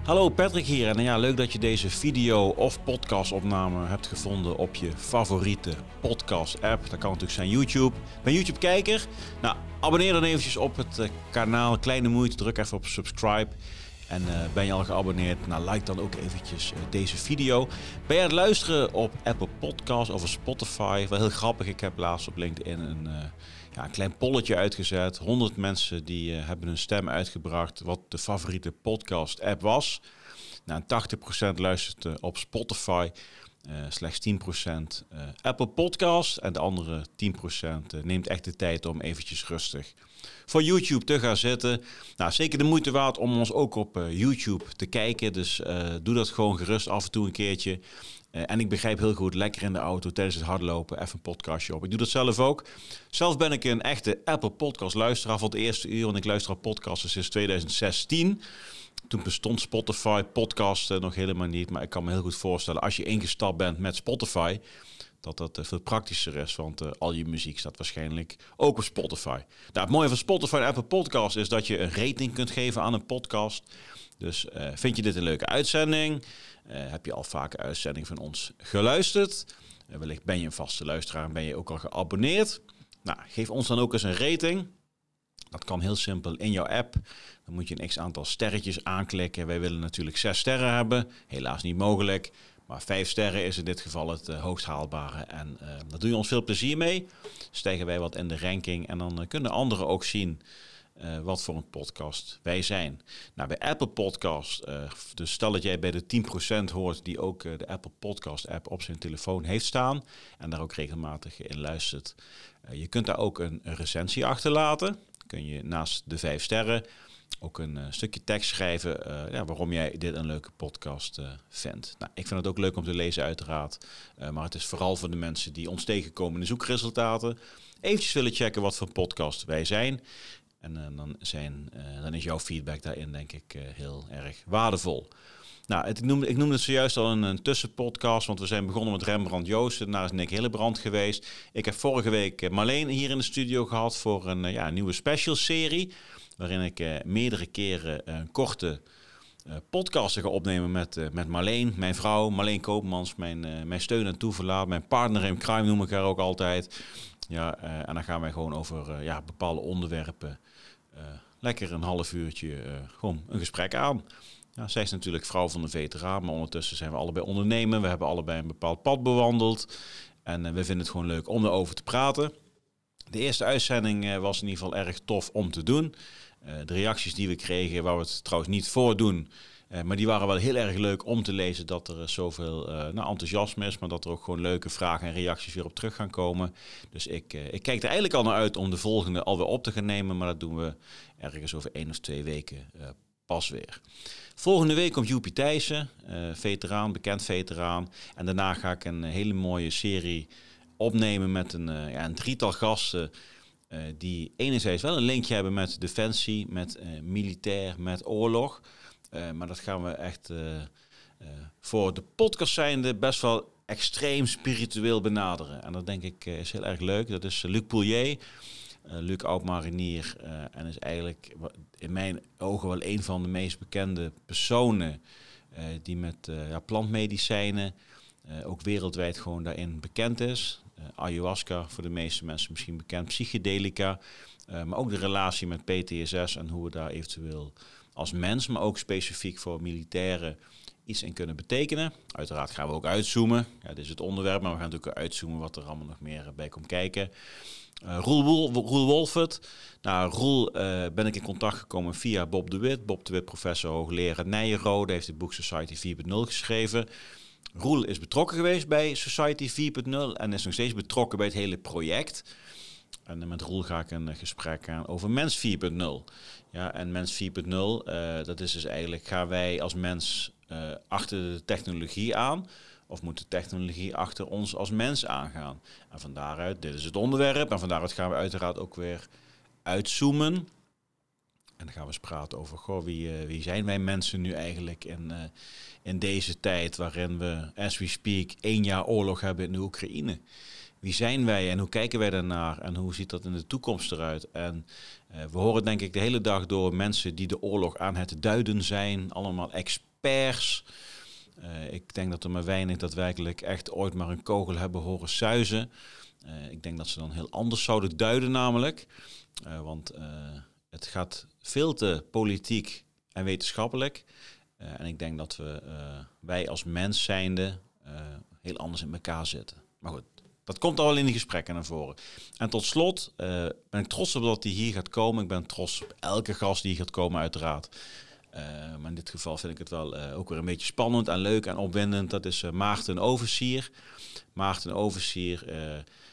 Hallo Patrick hier en ja, leuk dat je deze video of podcastopname hebt gevonden op je favoriete podcast app. Dat kan natuurlijk zijn YouTube. Ben YouTube kijker? Nou, abonneer dan eventjes op het eh, kanaal. Kleine moeite, druk even op subscribe. En uh, ben je al geabonneerd? Nou, like dan ook eventjes uh, deze video. Ben je aan het luisteren op Apple Podcasts of Spotify? Wel heel grappig, ik heb laatst op LinkedIn een, ja, een klein polletje uitgezet. 100 mensen die hebben hun stem uitgebracht wat de favoriete podcast app was. Nou, 80% luistert op Spotify. Uh, slechts 10% uh, Apple Podcast en de andere 10% uh, neemt echt de tijd om eventjes rustig voor YouTube te gaan zitten. Nou, zeker de moeite waard om ons ook op YouTube te kijken. Dus doe dat gewoon gerust af en toe een keertje. Uh, en ik begrijp heel goed, lekker in de auto tijdens het hardlopen, even een podcastje op. Ik doe dat zelf ook. Zelf ben ik een echte Apple Podcast luisteraar van het eerste uur, want ik luister op podcasts sinds 2016. Toen bestond Spotify, podcasten nog helemaal niet. Maar ik kan me heel goed voorstellen, als je ingestapt bent met Spotify, dat dat veel praktischer is. Want uh, al je muziek staat waarschijnlijk ook op Spotify. Nou, het mooie van Spotify en Apple Podcast is dat je een rating kunt geven aan een podcast. Dus uh, vind je dit een leuke uitzending? Uh, heb je al vaak een uitzending van ons geluisterd? wellicht ben je een vaste luisteraar en ben je ook al geabonneerd. Nou, geef ons dan ook eens een rating. Dat kan heel simpel in jouw app. Dan moet je een x aantal sterretjes aanklikken. Wij willen natuurlijk zes sterren hebben. Helaas niet mogelijk. Maar vijf sterren is in dit geval het uh, hoogst haalbare. En uh, daar doe je ons veel plezier mee. Stijgen wij wat in de ranking. En dan uh, kunnen anderen ook zien wat voor een podcast wij zijn. Nou, bij Apple Podcast, dus stel dat jij bij de 10% hoort die ook de Apple Podcast app op zijn telefoon heeft staan. En daar ook regelmatig in luistert. je kunt daar ook een, een recensie achterlaten. Kun je naast de vijf sterren ook een uh, stukje tekst schrijven uh, ja, waarom jij dit een leuke podcast uh, vindt. Nou, ik vind het ook leuk om te lezen uiteraard, maar het is vooral voor de mensen die ons tegenkomen in de zoekresultaten. Eventjes willen checken wat voor podcast wij zijn. En dan, zijn, dan is jouw feedback daarin denk ik heel erg waardevol. Nou, het, ik, noemde, ik noemde het zojuist al een, tussenpodcast, want we zijn begonnen met Rembrandt Joosten. Daarna is Nick Hillebrand geweest. Ik heb vorige week Marleen hier in de studio gehad voor een, ja, nieuwe special serie waarin ik uh, meerdere keren uh, korte uh, podcasten ga opnemen met, met Marleen, mijn vrouw, Marleen Koopmans, mijn, mijn steun en toeverlaat, mijn partner in crime noem ik haar ook altijd. Ja, en dan gaan wij gewoon over ja, bepaalde onderwerpen lekker een half uurtje gewoon een gesprek aan. Ja, zij is natuurlijk vrouw van de veteraan, maar ondertussen zijn we allebei ondernemen. We hebben allebei een bepaald pad bewandeld. En we vinden het gewoon leuk om erover te praten. De eerste uitzending was in ieder geval erg tof om te doen. Uh, de reacties die we kregen, waar we het trouwens niet voor doen, uh, maar die waren wel heel erg leuk om te lezen dat er zoveel uh, nou, enthousiasme is, maar dat er ook gewoon leuke vragen en reacties weer op terug gaan komen. Dus ik, ik kijk er eigenlijk al naar uit om de volgende alweer op te gaan nemen, maar dat doen we ergens over één of twee weken pas weer. Volgende week komt Joepie Thijssen, veteraan, bekend veteraan. En daarna ga ik een hele mooie serie opnemen met een, ja, een drietal gasten uh, die enerzijds wel een linkje hebben met defensie, met uh, militair, met oorlog. Uh, maar dat gaan we echt voor de podcast zijnde best wel extreem spiritueel benaderen. En dat denk ik is heel erg leuk. Dat is Luc Poulier. Luc oud-marinier en is eigenlijk in mijn ogen wel een van de meest bekende personen die met ja, plantmedicijnen ook wereldwijd gewoon daarin bekend is. Uh, ayahuasca, voor de meeste mensen misschien bekend, psychedelica, uh, maar ook de relatie met PTSS en hoe we daar eventueel als mens, maar ook specifiek voor militairen iets in kunnen betekenen. Uiteraard gaan we ook uitzoomen. Ja, dit is het onderwerp, maar we gaan natuurlijk uitzoomen wat er allemaal nog meer bij komt kijken. Uh, Roel, Roel Wolfert. Nou, Roel ben ik in contact gekomen via Bob de Wit. Bob de Wit, professor hoogleraar Nijenrode, heeft het boek Society 4.0 geschreven. Roel is betrokken geweest bij Society 4.0 en is nog steeds betrokken bij het hele project. En met Roel ga ik een gesprek aan over Mens 4.0. Ja, en Mens 4.0, uh, dat is dus eigenlijk, gaan wij als mens uh, achter de technologie aan? Of moet de technologie achter ons als mens aangaan? En van daaruit, dit is het onderwerp, en van daaruit gaan we uiteraard ook weer uitzoomen. En dan gaan we eens praten over, goh, wie, uh, wie zijn wij mensen nu eigenlijk in, uh, in deze tijd waarin we, as we speak, één jaar oorlog hebben in de Oekraïne. Wie zijn wij en hoe kijken wij daarnaar en hoe ziet dat in de toekomst eruit? En uh, we horen denk ik de hele dag door mensen die de oorlog aan het duiden zijn, allemaal pers. ik denk dat er maar weinig daadwerkelijk echt ooit maar een kogel hebben horen suizen. ik denk dat ze dan heel anders zouden duiden namelijk. want het gaat veel te politiek en wetenschappelijk. en ik denk dat we, wij als mens zijnde heel anders in elkaar zitten. Maar goed, dat komt al in die gesprekken naar voren. En tot slot ben ik trots op dat hij hier gaat komen. Ik ben trots op elke gast die hier gaat komen, uiteraard. Uh, maar in dit geval vind ik het wel ook weer een beetje spannend en leuk en opwindend. Dat is Maarten Oversier. Maarten Oversier,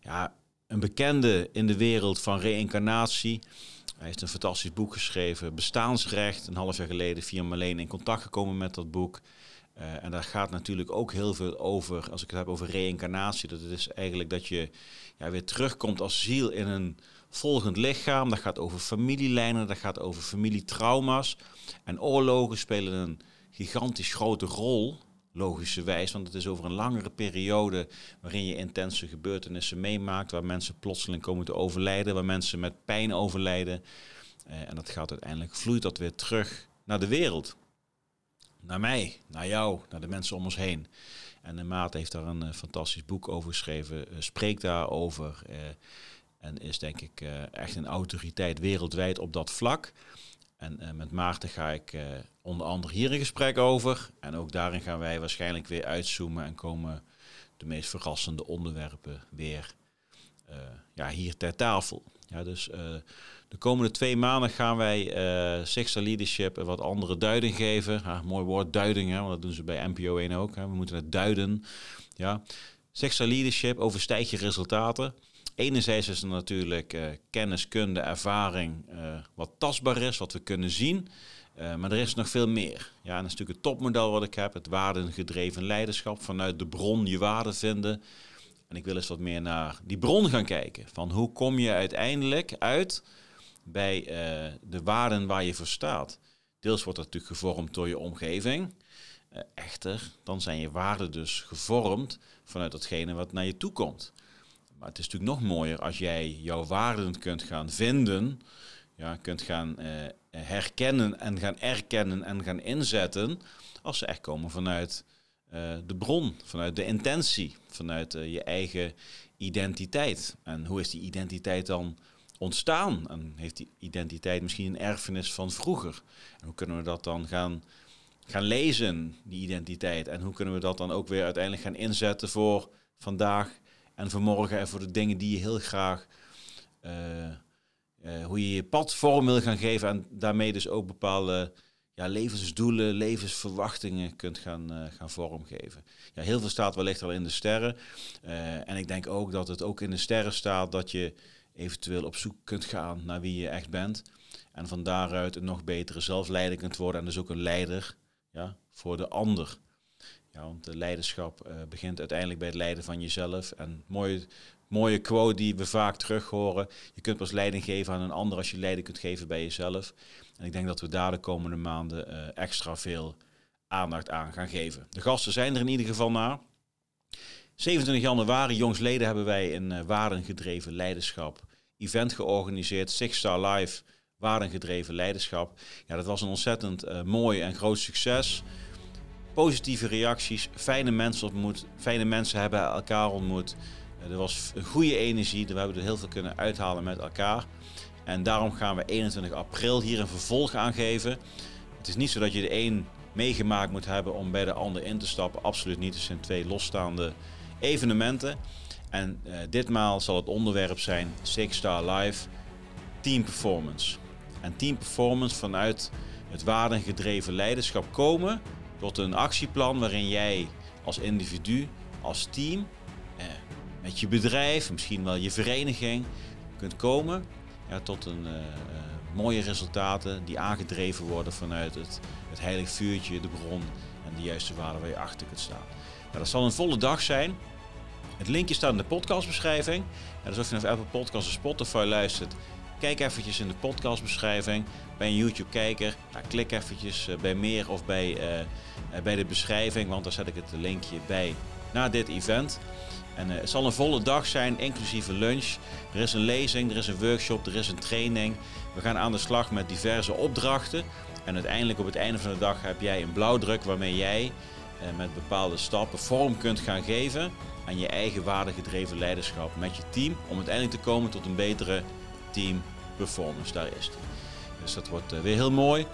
ja, een bekende in de wereld van reïncarnatie. Hij heeft een fantastisch boek geschreven, Bestaansrecht. Een half jaar geleden via Marleen in contact gekomen met dat boek. Uh, en daar gaat natuurlijk ook heel veel over, als ik het heb over reïncarnatie. Dat is eigenlijk dat je ja, weer terugkomt als ziel in een volgend lichaam. Dat gaat over familielijnen, dat gaat over familietrauma's. En oorlogen spelen een gigantisch grote rol, logischerwijs. Want het is over een langere periode waarin je intense gebeurtenissen meemaakt. Waar mensen plotseling komen te overlijden, waar mensen met pijn overlijden. Uh, en dat gaat uiteindelijk, vloeit dat weer terug naar de wereld naar mij, naar jou, naar de mensen om ons heen. En de Maat heeft daar een uh, fantastisch boek over geschreven, uh, spreekt daarover en is denk ik echt een autoriteit wereldwijd op dat vlak. En met Maarten ga ik onder andere hier een gesprek over. En ook daarin gaan wij waarschijnlijk weer uitzoomen en komen de meest verrassende onderwerpen weer ja, hier ter tafel. Ja, dus de komende twee maanden gaan wij uh, Sixter Leadership een wat andere duiding geven. Mooi woord, duiding, hè, want dat doen ze bij NPO 1 ook. Hè. We moeten het duiden. Ja. Sixter Leadership, overstijg je resultaten. Enerzijds is er natuurlijk uh, kennis, kunde, ervaring, uh, wat tastbaar is, wat we kunnen zien. Uh, maar er is nog veel meer. Ja, en dat is natuurlijk het topmodel wat ik heb, het waardengedreven leiderschap. Vanuit de bron je waarde vinden. En ik wil eens wat meer naar die bron gaan kijken. Van hoe kom je uiteindelijk uit bij de waarden waar je voor staat. Deels wordt dat natuurlijk gevormd door je omgeving. Echter, dan zijn je waarden dus gevormd vanuit datgene wat naar je toe komt. Maar het is natuurlijk nog mooier als jij jouw waarden kunt gaan vinden, ja, kunt gaan uh, herkennen en gaan erkennen en gaan inzetten, als ze echt komen vanuit de bron, vanuit de intentie, vanuit je eigen identiteit. En hoe is die identiteit dan ontstaan? En heeft die identiteit misschien een erfenis van vroeger? En hoe kunnen we dat dan gaan, gaan lezen, die identiteit? En hoe kunnen we dat dan ook weer uiteindelijk gaan inzetten voor vandaag en voor morgen en voor de dingen die je heel graag, uh, hoe je je pad vorm wil gaan geven en daarmee dus ook bepaalde ja, levensdoelen, levensverwachtingen kunt gaan, uh, gaan vormgeven. Ja, heel veel staat wellicht al in de sterren. en ik denk ook dat het ook in de sterren staat dat je eventueel op zoek kunt gaan naar wie je echt bent. En van daaruit een nog betere zelfleider kunt worden en dus ook een leider ja, voor de ander. Want de leiderschap uh, begint uiteindelijk bij het leiden van jezelf. En mooie, mooie quote die we vaak terug horen. Je kunt pas leiding geven aan een ander als je leiding kunt geven bij jezelf. En ik denk dat we daar de komende maanden uh, extra veel aandacht aan gaan geven. De gasten zijn er in ieder geval naar. 27 januari, jongsleden, hebben wij een uh, waardengedreven leiderschap event georganiseerd. Six Star Live, waardengedreven leiderschap. Ja, dat was een ontzettend mooi en groot succes. Positieve reacties, fijne mensen ontmoet, fijne mensen hebben elkaar ontmoet. Uh, er was een goede energie, we hebben er heel veel kunnen uithalen met elkaar. En daarom gaan we 21 april hier een vervolg aan geven. Het is niet zo dat je de een meegemaakt moet hebben om bij de ander in te stappen. Absoluut niet. Het zijn twee losstaande evenementen. En uh, ditmaal zal het onderwerp zijn Six Star Live Team Performance. En team performance vanuit het waardengedreven leiderschap komen tot een actieplan waarin jij als individu, als team, eh, met je bedrijf, misschien wel je vereniging, kunt komen ja, tot een uh, uh, mooie resultaten die aangedreven worden vanuit het, het heilig vuurtje, de bron en de juiste waarde waar je achter kunt staan. Nou, dat zal een volle dag zijn. Het linkje staat in de podcastbeschrijving. En dus of je naar Apple Podcasts of Spotify luistert, kijk eventjes in de podcastbeschrijving. Bij een YouTube-kijker, nou, klik eventjes eh, bij meer of bij, uh, bij de beschrijving, want daar zet ik het linkje bij naar dit event. En het zal een volle dag zijn, inclusief een lunch. Er is een lezing, er is een workshop, er is een training. We gaan aan de slag met diverse opdrachten. En uiteindelijk op het einde van de dag heb jij een blauwdruk waarmee jij met bepaalde stappen vorm kunt gaan geven aan je eigen waardegedreven leiderschap met je team. Om uiteindelijk te komen tot een betere team performance. Daar is die. Dus dat wordt weer heel mooi.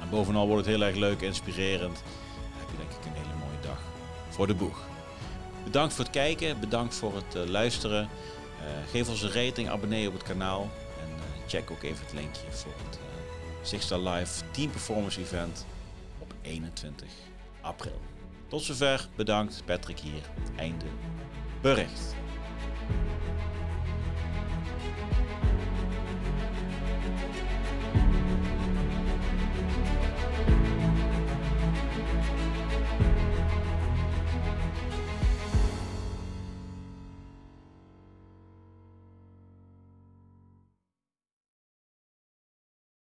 En bovenal wordt het heel erg leuk en inspirerend. Dan heb je denk ik een hele mooie dag voor de boeg. Bedankt voor het kijken, bedankt voor het uh, luisteren. Uh, geef ons een rating, abonneer op het kanaal. En check ook even het linkje voor het Sixstar Live Team Performance Event op 21 april. Tot zover, bedankt. Patrick hier. Einde bericht.